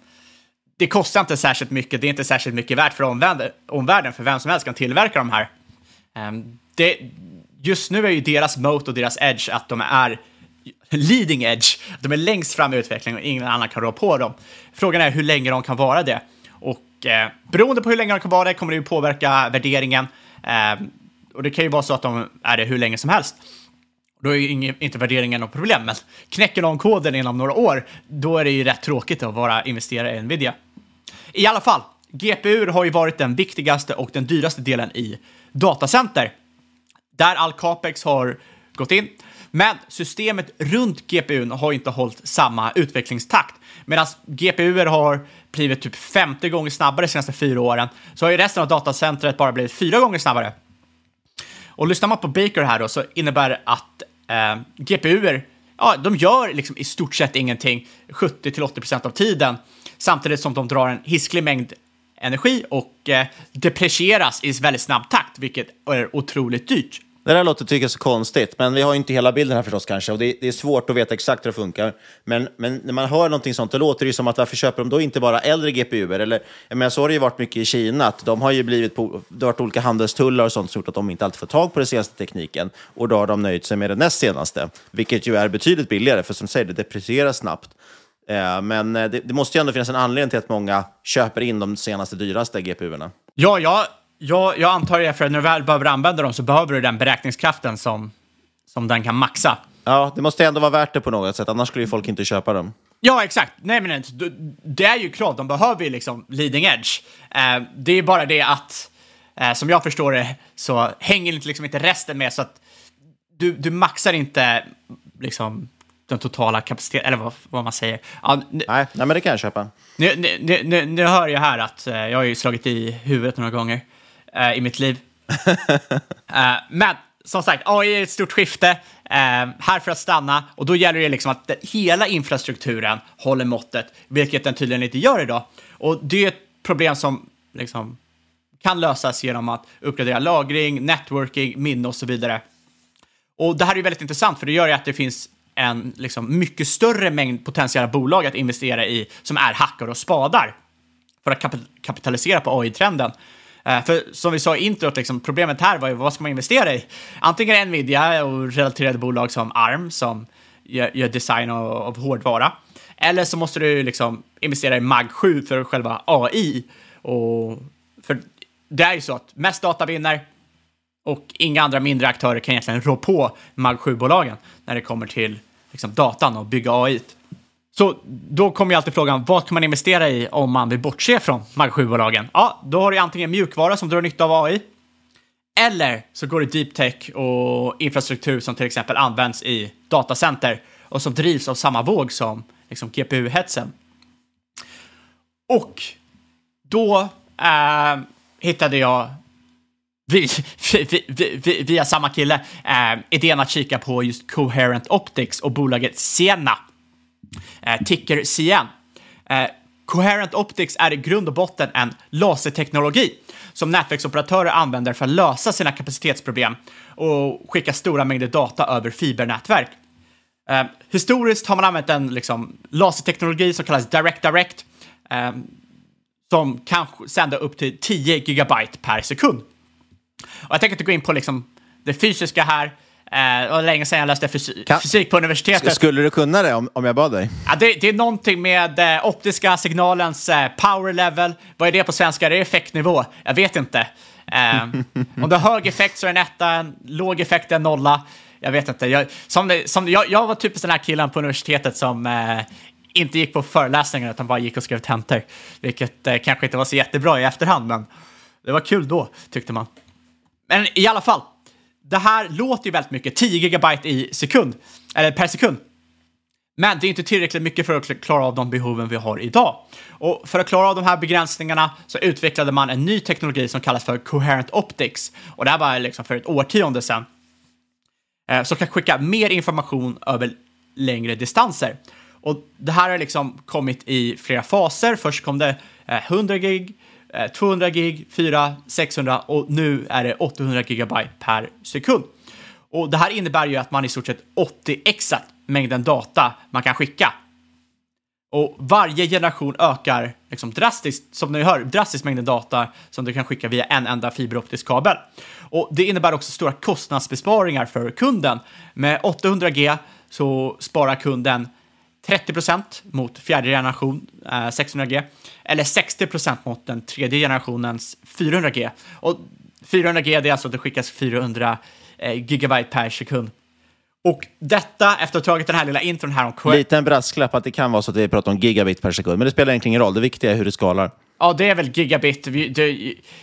Det kostar inte särskilt mycket, det är inte särskilt mycket värt för omvärlden, för vem som helst kan tillverka de här. Eh, det, just nu är ju deras moat och deras edge att de är leading edge. De är längst fram i utvecklingen och ingen annan kan rå på dem. Frågan är hur länge de kan vara det. Och eh, beroende på hur länge de kan vara det kommer det ju påverka värderingen. Eh, och det kan ju vara så att de är det hur länge som helst. Då är ju inte värderingen något problem, men knäcker de koden inom några år, då är det ju rätt tråkigt att vara investerare i Nvidia. I alla fall, GPU har ju varit den viktigaste och den dyraste delen i datacenter. Där all capex har gått in. Men systemet runt GPUn har inte hållit samma utvecklingstakt. Medan GPUer har blivit typ 50 gånger snabbare de senaste fyra åren, så har ju resten av datacentret bara blivit fyra gånger snabbare. Och lyssnar man på Baker här då, så innebär det att eh, GPUer, ja, de gör liksom i stort sett ingenting 70-80% av tiden, samtidigt som de drar en hisklig mängd energi och eh, deprecieras i väldigt snabb takt, vilket är otroligt dyrt. Det där låter tycker jag så konstigt, men vi har ju inte hela bilden här förstås kanske. Och det, det, är svårt att veta exakt hur det funkar. Men, men när man hör någonting sånt, då låter det ju som att varför köper de då inte bara äldre GPUer? Eller, men så har det ju varit mycket i Kina, att de har ju blivit på, det har varit olika handelstullar och sånt som gjort att de inte alltid får tag på den senaste tekniken. Och då har de nöjt sig med den näst senaste, vilket ju är betydligt billigare, för som säger, det deprecieras snabbt. Eh, men eh, det, det, måste ju ändå finnas en anledning till att många köper in de senaste dyraste GPUerna. Ja, ja, Ja, jag antar det, för när du väl behöver använda dem så behöver du den beräkningskraften som, som den kan maxa. Ja, det måste ändå vara värt det på något sätt, annars skulle ju folk inte köpa dem. Ja, exakt. Nej, men det är ju krav. De behöver ju liksom leading edge. Eh, det är bara det att, eh, som jag förstår det, så hänger liksom inte resten med så att du, du maxar inte liksom den totala kapaciteten, eller vad, vad man säger. Ja, nej, nej, men det kan jag köpa. Nu, nu, nu, nu hör jag här att eh, jag har ju slagit i huvudet några gånger uh, i mitt liv. uh, <laughs> men som sagt, AI är ett stort skifte, uh, här för att stanna och då gäller det liksom att den, hela infrastrukturen håller måttet, vilket den tydligen inte gör idag. Och det är ett problem som liksom kan lösas genom att uppgradera lagring, networking, minne och så vidare. Och det här är väldigt intressant för det gör ju att det finns en liksom, mycket större mängd potentiella bolag att investera i som är hackar och spadar för att kapitalisera på AI-trenden. Eh, för som vi sa i introt, liksom, problemet här var ju vad ska man investera i? Antingen Nvidia och relaterade bolag som ARM som gör, gör design av, av hårdvara. Eller så måste du liksom investera i MAG 7 för själva AI. Och för det är ju så att mest data vinner och inga andra mindre aktörer kan egentligen rå på MAG 7-bolagen när det kommer till liksom, datan och bygga AI. Så då kommer ju alltid frågan, vad kan man investera i om man vill bortse från MAG 7-bolagen? Ja, då har du antingen mjukvara som drar nytta av AI, eller så går det deep tech och infrastruktur som till exempel används i datacenter och som drivs av samma våg som liksom, GPU-hetsen. Och då äh, hittade jag via, via, via samma kille äh, idén att kika på just Coherent Optics och bolaget Sienna Eh, ticker CN. Eh, Coherent Optics är i grund och botten en laserteknologi som nätverksoperatörer använder för att lösa sina kapacitetsproblem och skicka stora mängder data över fibernätverk. Eh, historiskt har man använt en liksom, laserteknologi som kallas Direct Direct eh, som kan sända upp till 10 gigabyte per sekund. Och jag tänker inte gå in på liksom, det fysiska här, Eh, var länge sedan jag läste fysi kan, fysik på universitetet. Skulle du kunna det om, om jag bad dig? Ja, det, det är någonting med eh, optiska signalens eh, power level. Vad är det på svenska? Det är effektnivå. Jag vet inte. Eh, om du har hög effekt så är det en etta, låg effekt är en nolla. Jag vet inte. Jag, som, som, jag, jag var typiskt den här killen på universitetet som eh, inte gick på föreläsningar utan bara gick och skrev tentor. Vilket eh, kanske inte var så jättebra i efterhand, men det var kul då, tyckte man. Men i alla fall, det här låter ju väldigt mycket, 10 gigabyte i sekund, eller per sekund. Men det är inte tillräckligt mycket för att klara av de behoven vi har idag. Och för att klara av de här begränsningarna så utvecklade man en ny teknologi som kallas för Coherent Optics. Och det här var liksom för ett årtionde sedan. Eh, som kan skicka mer information över längre distanser. Och det här har liksom kommit i flera faser. Först kom det eh, 100 gig, Eh, 200 gig, 400, 600 och nu är det 800 gigabyte per sekund. Och det här innebär ju att man i stort sett 80xat mängden data man kan skicka. Och varje generation ökar liksom drastiskt, som ni hör, drastiskt mängden data som du kan skicka via en enda fiberoptisk kabel. Och det innebär också stora kostnadsbesparingar för kunden. Med 800G så sparar kunden 30% mot fjärde generation eh, 600G eller 60% mot den tredje generationens 400G. Och 400G det är alltså att det skickas 400 eh, gigabyte per sekund. Och detta, efter att ha tagit den här lilla intron här om Liten brasklapp att det kan vara så att vi pratar om gigabit per sekund, men det spelar egentligen ingen roll. Det viktiga är hur det skalar. Ja, det är väl gigabit.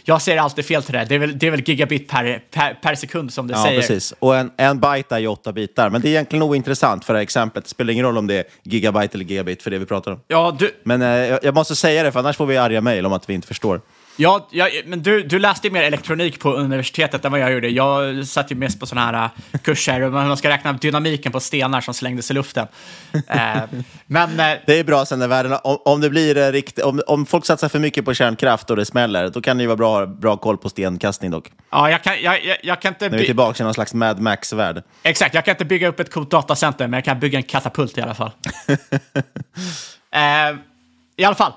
Jag ser alltid fel till det. Det är väl, det är väl gigabit per, per, per sekund som det ja, säger. Ja, precis. Och en, en byte är ju åtta bitar. Men det är egentligen ointressant för det här exemplet. Det spelar ingen roll om det är gigabyte eller gigabit för det vi pratar om. Ja, du... Men eh, jag måste säga det, för annars får vi arga mejl om att vi inte förstår. Ja, ja men du, du läste ju mer elektronik på universitetet än vad jag gjorde. Jag satt ju mest på sådana här äh, kurser hur man ska räkna dynamiken på stenar som slängdes i luften. eh, men, eh, det är bra sen när världen, om, om, det blir eh, rikt, om, om folk satsar för mycket på kärnkraft och det smäller, då kan det ju vara bra, bra koll på stenkastning dock. Ja, jag kan, jag, jag, jag kan inte... När vi är tillbaka i någon slags Mad Max-värld. Exakt, jag kan inte bygga upp ett coolt datacenter, men jag kan bygga en katapult i alla fall. <laughs> I alla fall,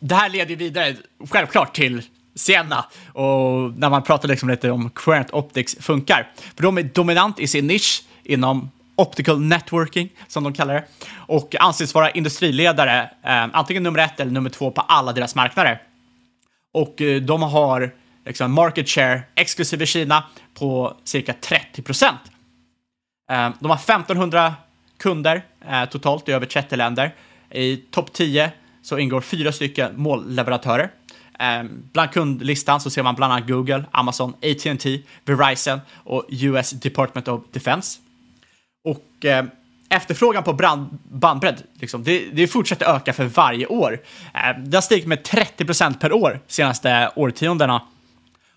det här leder ju vidare självklart till Sienna och när man pratar liksom lite om Querent Optics funkar. För de är dominant i sin nisch inom optical networking, som de kallar det, och anses vara industriledare, eh, antingen nummer ett eller nummer två på alla deras marknader. Och eh, de har liksom market share, exklusive Kina, på cirka 30 procent. Eh, de har 1500 kunder eh, totalt i över 30 länder. I topp 10 så ingår fyra stycken målleverantörer. Ehm, bland kundlistan så ser man bland annat Google, Amazon, AT&T, Verizon och US Department of Defense. Och eh, efterfrågan på brand, bandbredd, liksom, det, det fortsätter öka för varje år. Eh, det har stigit med 30 procent per år de senaste årtiondena.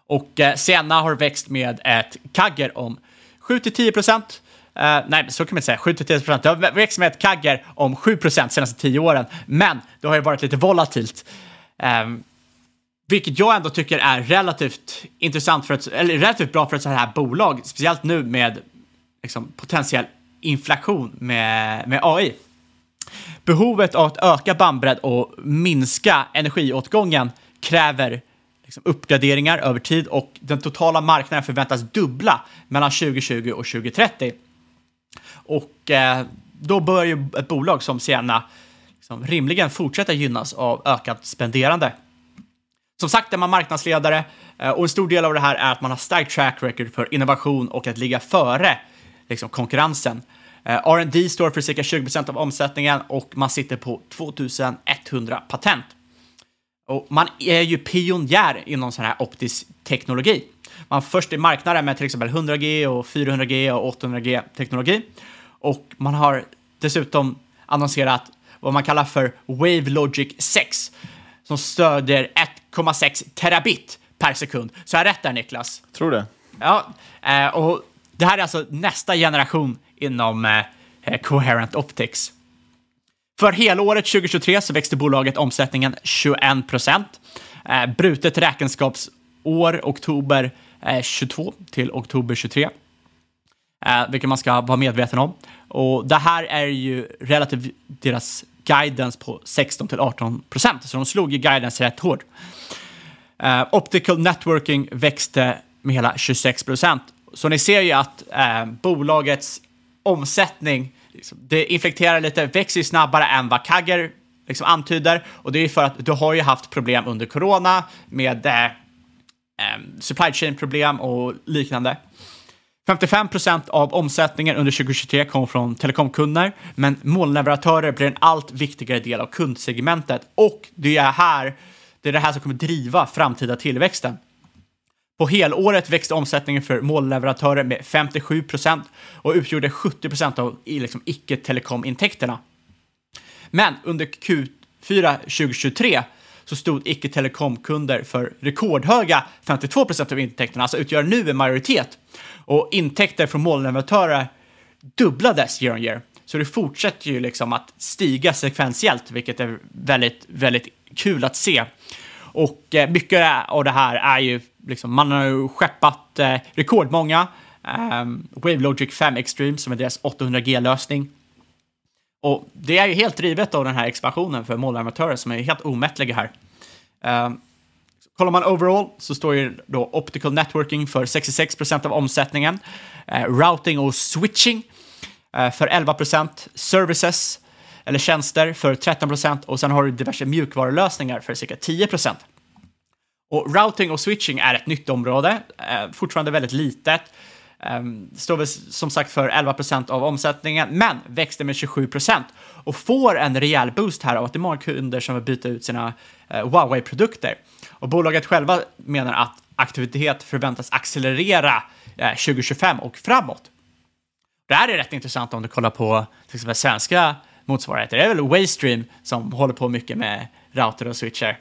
Och eh, Sienna har växt med ett kagger om 7-10 procent Uh, nej, så kan man inte säga. 7-10 procent. Det har växt med ett kagger om 7 procent de senaste 10 åren, men det har ju varit lite volatilt. Um, vilket jag ändå tycker är relativt intressant för ett, eller relativt bra för ett sådant här bolag, speciellt nu med liksom, potentiell inflation med, med AI. Behovet av att öka bandbredd och minska energiåtgången kräver liksom, uppgraderingar över tid och den totala marknaden förväntas dubbla mellan 2020 och 2030. Och eh, då bör ju ett bolag som Sienna liksom rimligen fortsätta gynnas av ökat spenderande. Som sagt är man marknadsledare eh, och en stor del av det här är att man har starkt track record för innovation och att ligga före liksom, konkurrensen. Eh, R&D står för cirka 20% av omsättningen och man sitter på 2100 patent. Och man är ju pionjär inom sån här optisk teknologi. Man var först i marknaden med till exempel 100G och 400G och 800G teknologi. Och man har dessutom annonserat vad man kallar för Wave Logic 6 som stödjer 1,6 terabit per sekund. Så jag rätt där Niklas? Tror det. Ja, eh, och det här är alltså nästa generation inom eh, Coherent Optics. För helåret 2023 så växte bolaget omsättningen 21 procent. Eh, brutet räkenskapsår oktober 22 till oktober 23 eh, vilket man ska vara medveten om. Och det här är ju relativt deras guidance på 16 till 18 procent, så de slog ju guidance rätt hårt. Eh, optical networking växte med hela 26 procent. Så ni ser ju att eh, bolagets omsättning, liksom, det inflekterar lite, växer snabbare än vad Kagger liksom antyder. Och det är för att du har ju haft problem under corona med eh, eh supply chain problem och liknande. 55 procent av omsättningen under 2023 kom från telekomkunder, men molnleverantörer blir en allt viktigare del av kundsegmentet och det är, här, det är det här som kommer driva framtida tillväxten. På helåret växte omsättningen för molnleverantörer med 57 procent och utgjorde 70 procent av liksom icke-telekomintäkterna. Men under Q4 2023 så stod icke-telekomkunder för rekordhöga 52 procent av intäkterna, alltså utgör nu en majoritet. Och intäkter från molnleverantörer dubblades year on year. Så det fortsätter ju liksom att stiga sekventiellt, vilket är väldigt, väldigt kul att se. Och eh, mycket av det här är ju, liksom, man har ju skeppat eh, rekordmånga eh, WaveLogic 5 Extreme som är deras 800G-lösning. Och det är ju helt drivet av den här expansionen för molnleverantörer som är helt omättliga här. Uh, kollar man overall så står ju då optical networking för 66% av omsättningen, eh, routing och switching eh, för 11% services eller tjänster för 13% och sen har du diverse mjukvarulösningar för cirka 10 Och routing och switching är ett nytt område, eh, fortfarande väldigt litet. Ehm, står väl som sagt för 11% av omsättningen, men växte med 27% och får en rejäl boost här av att det är många kunder som vill byta ut sina eh, Huawei-produkter. Och bolaget själva menar att aktivitet förväntas accelerera eh, 2025 och framåt. Det här är rätt intressant om du kollar på till exempel svenska motsvarigheter. Det är väl Waystream som håller på mycket med router och switcher.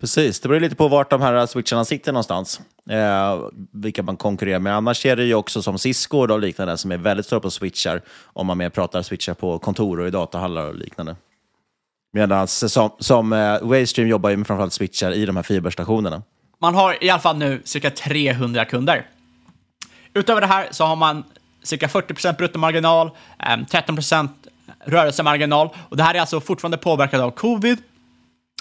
Precis, det beror lite på vart de här switcharna sitter någonstans. Eh, vilka man konkurrerar med. Annars är det ju också som Cisco och liknande som är väldigt stora på switchar. Om man mer pratar switchar på kontor och i datahallar och liknande. Medan som, som uh, Waystream jobbar ju med framförallt switchar i de här fiberstationerna. Man har i alla fall nu cirka 300 kunder. Utöver det här så har man cirka 40% bruttomarginal, ehm, 13 rörelsemarginal och det här är alltså fortfarande påverkat av covid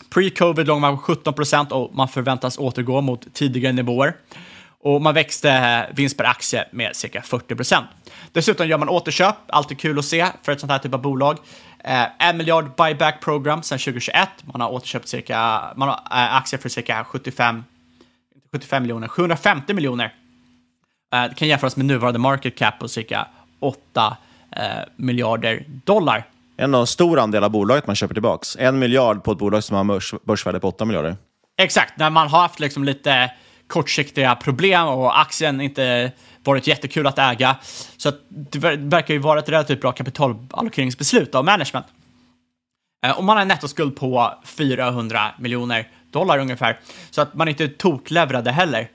Pre-covid låg man på 17 procent och man förväntas återgå mot tidigare nivåer. Och man växte eh, vinst per aktie med cirka 40 procent. Dessutom gör man återköp, alltid kul att se för ett sånt här typ av bolag. Eh, en miljard buyback program sedan 2021. Man har återköpt cirka, man har eh, aktier för cirka 75, 75 miljoner, 750 miljoner. Eh, det kan jämföras med nuvarande market cap på cirka 8 eh, miljarder dollar en stor andel av bolaget man köper tillbaka. En miljard på ett bolag som har börsvärde på 8 miljarder. Exakt, när man har haft liksom lite kortsiktiga problem och aktien inte varit jättekul att äga. Så att det verkar ju vara ett relativt bra kapitalallokeringsbeslut av management. Eh, och man har en nettoskuld på 400 miljoner dollar ungefär, så att man inte tokleverade heller.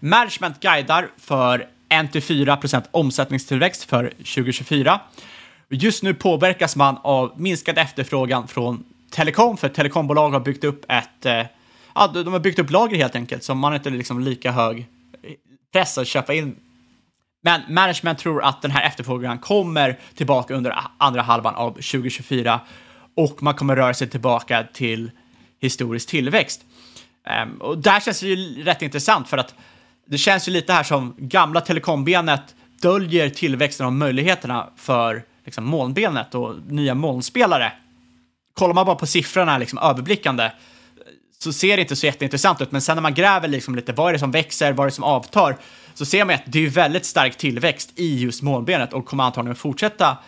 Management guidar för 1-4 omsättningstillväxt för 2024 Just nu påverkas man av minskad efterfrågan från telekom, för telekombolag har byggt upp ett, eh, ja, de har byggt upp lager helt enkelt, så man har inte liksom lika hög press att köpa in. Men management tror att den här efterfrågan kommer tillbaka under andra halvan av 2024 och man kommer röra sig tillbaka till historisk tillväxt. Um, och där känns det ju rätt intressant för att det känns ju lite här som gamla telekombenet döljer tillväxten och möjligheterna för liksom, molnbenet och nya molnspelare. Kollar man bara på siffrorna liksom, överblickande så ser det inte så jätteintressant ut, men sen när man gräver liksom lite vad är det som växer, vad är det som avtar, så ser man att det är väldigt stark tillväxt i just molnbenet och kommer antagligen fortsätta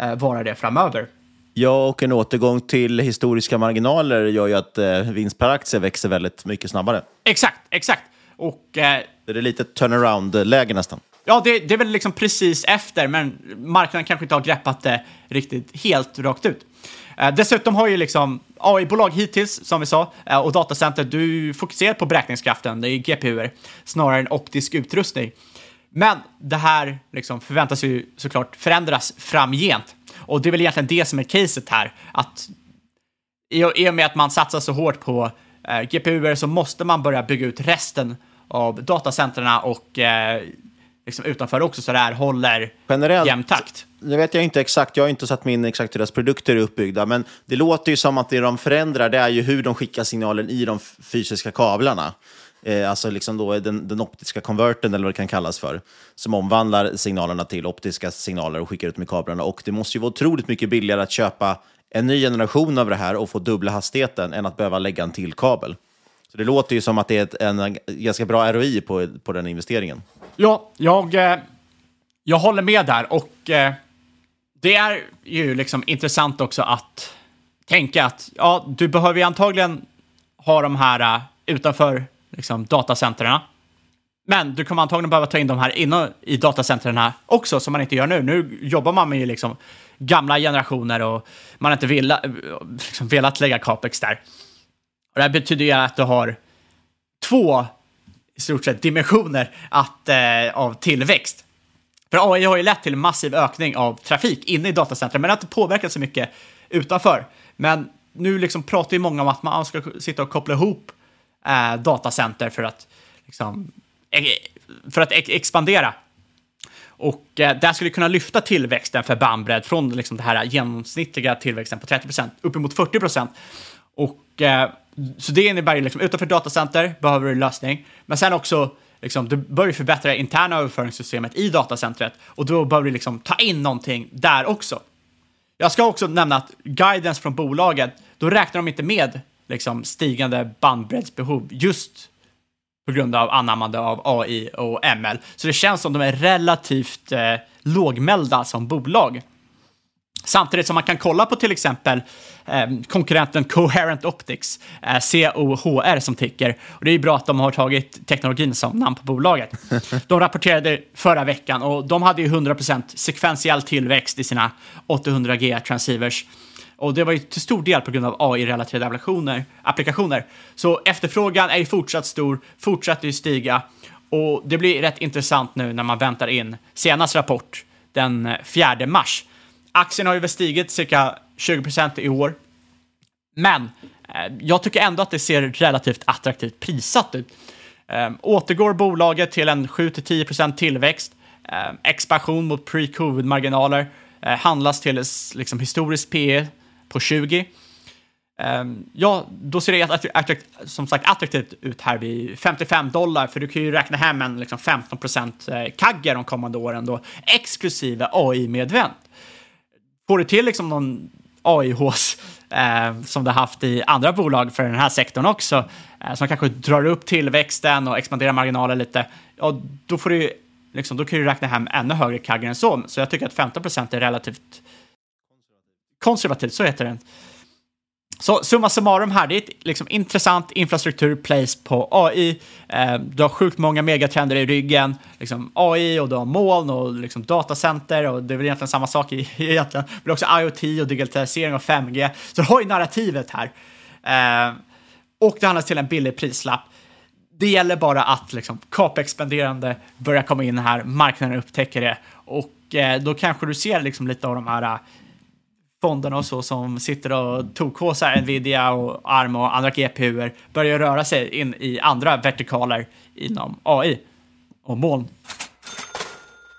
eh, vara det framöver. Ja, och en återgång till historiska marginaler gör ju att eh, vinst per aktie växer väldigt mycket snabbare. Exakt, exakt. Och, eh, det är lite turnaround-läge nästan. Ja, det, det, är väl liksom precis efter, men marknaden kanske inte har greppat det riktigt helt rakt ut. Eh, dessutom har ju liksom AI-bolag hittills, som vi sa, eh, och datacenter, du fokuserar på beräkningskraften, det är GPUer, snarare än optisk utrustning. Men det här liksom förväntas ju såklart förändras framgent. Och det är väl egentligen det som är caset här, att i, och med att man satsar så hårt på eh, GPUer så måste man börja bygga ut resten av datacenterna och eh, liksom utanför också så det här håller Generellt, jämn takt? Nu vet jag inte exakt, jag har inte satt mig in exakt hur deras produkter är uppbyggda, men det låter ju som att det de förändrar det är ju hur de skickar signalen i de fysiska kablarna. Eh, alltså liksom då den, den optiska konverten, eller vad det kan kallas för, som omvandlar signalerna till optiska signaler och skickar ut med kablarna. Och det måste ju vara otroligt mycket billigare att köpa en ny generation av det här och få dubbla hastigheten än att behöva lägga en till kabel. Så det låter ju som att det är ett, en ganska bra ROI på, på den investeringen. Ja, jag, eh, jag håller med där och eh, det är ju liksom intressant också att tänka att ja, du behöver ju antagligen ha de här eh, utanför liksom, datacentren. Men du kommer antagligen behöva ta in de här inne i datacentren också, som man inte gör nu. Nu jobbar man med liksom, gamla generationer och man har inte velat, liksom, velat lägga capex där. Och det här betyder ju att du har två i stort sett dimensioner att, eh, av tillväxt. För AI har ju lett till en massiv ökning av trafik inne i datacentret, men det har inte påverkat så mycket utanför. Men nu liksom pratar ju många om att man ska sitta och koppla ihop eh, datacenter för att, liksom, e-, för att expandera. Och eh, det här skulle kunna lyfta tillväxten för bandbredd från liksom, den här genomsnittliga tillväxten på 30 procent uppemot 40 procent. Och eh, så det innebär ju liksom utanför datacenter behöver du lösning, men sen också liksom, du bör ju förbättra interna överföringssystemet i datacentret och då behöver du liksom ta in någonting där också. Jag ska också nämna att guidance från bolaget, då räknar de inte med liksom, stigande bandbreddsbehov just på grund av anammande av AI och ML. Så det känns som de är relativt eh, lågmälda som bolag. Samtidigt som man kan kolla på till exempel eh, konkurrenten Coherent Optics, eh, COHR som ticker. Och det är ju bra att de har tagit teknologin som namn på bolaget. <laughs> De rapporterade förra veckan och de hade ju 100% sekventiell tillväxt i sina 800G transceivers. Och det var ju till stor del på grund av AI-relaterade applikationer, applikationer. Så efterfrågan är ju fortsatt stor, fortsätter ju stiga. Och det blir rätt intressant nu när man väntar in senaste rapport den 4 mars Aktien har ju stigit cirka 20% i år. Men eh, jag tycker ändå att det ser relativt attraktivt prissatt ut. Eh, återgår bolaget till en 7-10% tillväxt, eh, expansion mot pre-covid-marginaler, eh, handlas till liksom, historiskt PE på 20. Um, ehm, ja, då ser det attrakt, som sagt attraktivt ut här vid 55 dollar, för du kan ju räkna hem en liksom 15 procent eh, kagge de kommande åren då, exklusive AI-medvänt. Får du till liksom någon AIHs eh, som du haft i andra bolag för den här sektorn också, eh, som kanske drar upp tillväxten och expanderar marginalen lite, ja, då får du liksom, då kan du räkna hem ännu högre kaggar än så. Så jag tycker att 15 procent är relativt konservativt, så heter det. Så summa summarum här, det är ett liksom, intressant infrastruktur place på AI. Eh, du har sjukt många megatrender i ryggen. Liksom AI och du har moln och liksom, datacenter och det är väl egentligen samma sak i, <laughs> egentligen. Men också IoT och digitalisering och 5G. Så du har ju narrativet här. Eh, och det handlas till en billig prislapp. Det gäller bara att liksom, kapexpanderande börjar komma in här, marknaden upptäcker det och eh, då kanske du ser liksom, lite av de här eh, fonderna och så som sitter och tokhåsar Nvidia och ARM och andra GPUer börjar röra sig in i andra vertikaler inom AI och moln.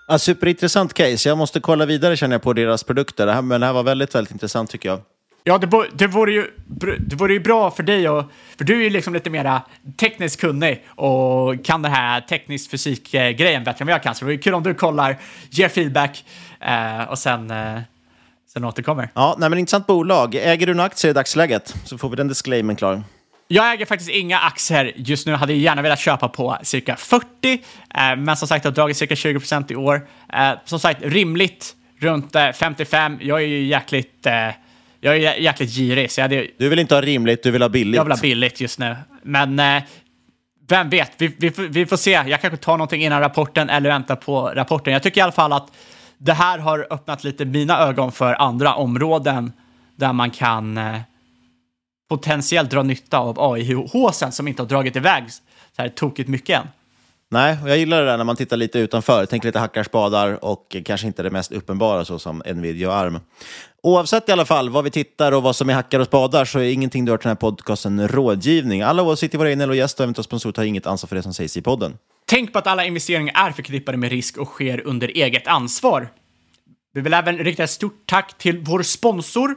Ja, superintressant case. Jag måste kolla vidare känner jag på deras produkter. Det här, men det här var väldigt, väldigt intressant tycker jag. Ja, det, det, vore ju, det vore ju bra för dig, och, för du är ju liksom lite mera tekniskt kunnig och kan den här teknisk fysik-grejen bättre än vad jag kan. Så det vore kul om du kollar, ger feedback eh, och sen eh, sen återkommer. Ja, nej, men intressant bolag. Äger du några aktier i dagsläget? Så får vi den disclaimen klar. Jag äger faktiskt inga aktier just nu. Hade gärna velat köpa på cirka 40, eh, men som sagt har dragit cirka 20 procent i år. Eh, som sagt, rimligt runt eh, 55. Jag är ju jäkligt... Eh, jag är jäkligt girig. Så jag hade, du vill inte ha rimligt, du vill ha billigt. Jag vill ha billigt just nu. Men eh, vem vet, vi, vi, vi, får se. Jag kanske tar någonting innan rapporten eller väntar på rapporten. Jag tycker i alla fall att det här har öppnat lite mina ögon för andra områden där man kan eh, potentiellt dra nytta av AI-håsen som inte har dragit iväg så här tokigt mycket än. Nej, och jag gillar det där när man tittar lite utanför. Tänk lite hackarspadar och kanske inte det mest uppenbara så som Nvidia och ARM. Oavsett i alla fall vad vi tittar och vad som är hackar och spadar så är ingenting du hört i den här podcasten rådgivning. Alla åsikter, våra egna och gäst och eventuella sponsorer tar inget ansvar för det som sägs i podden. Tänk på att alla investeringar är förknippade med risk och sker under eget ansvar. Vi vill även rikta ett stort tack till vår sponsor.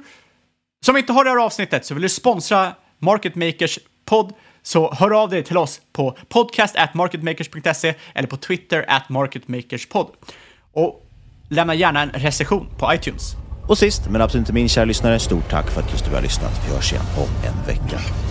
Som inte har det här avsnittet så vill du sponsra Market Makers podd så hör av dig till oss på podcast at marketmakers.se eller på Twitter at marketmakerspodd. Och lämna gärna en recension på iTunes. Och sist, men absolut inte minst, kära lyssnare, stort tack för att just du har lyssnat. Vi hörs igen om en vecka.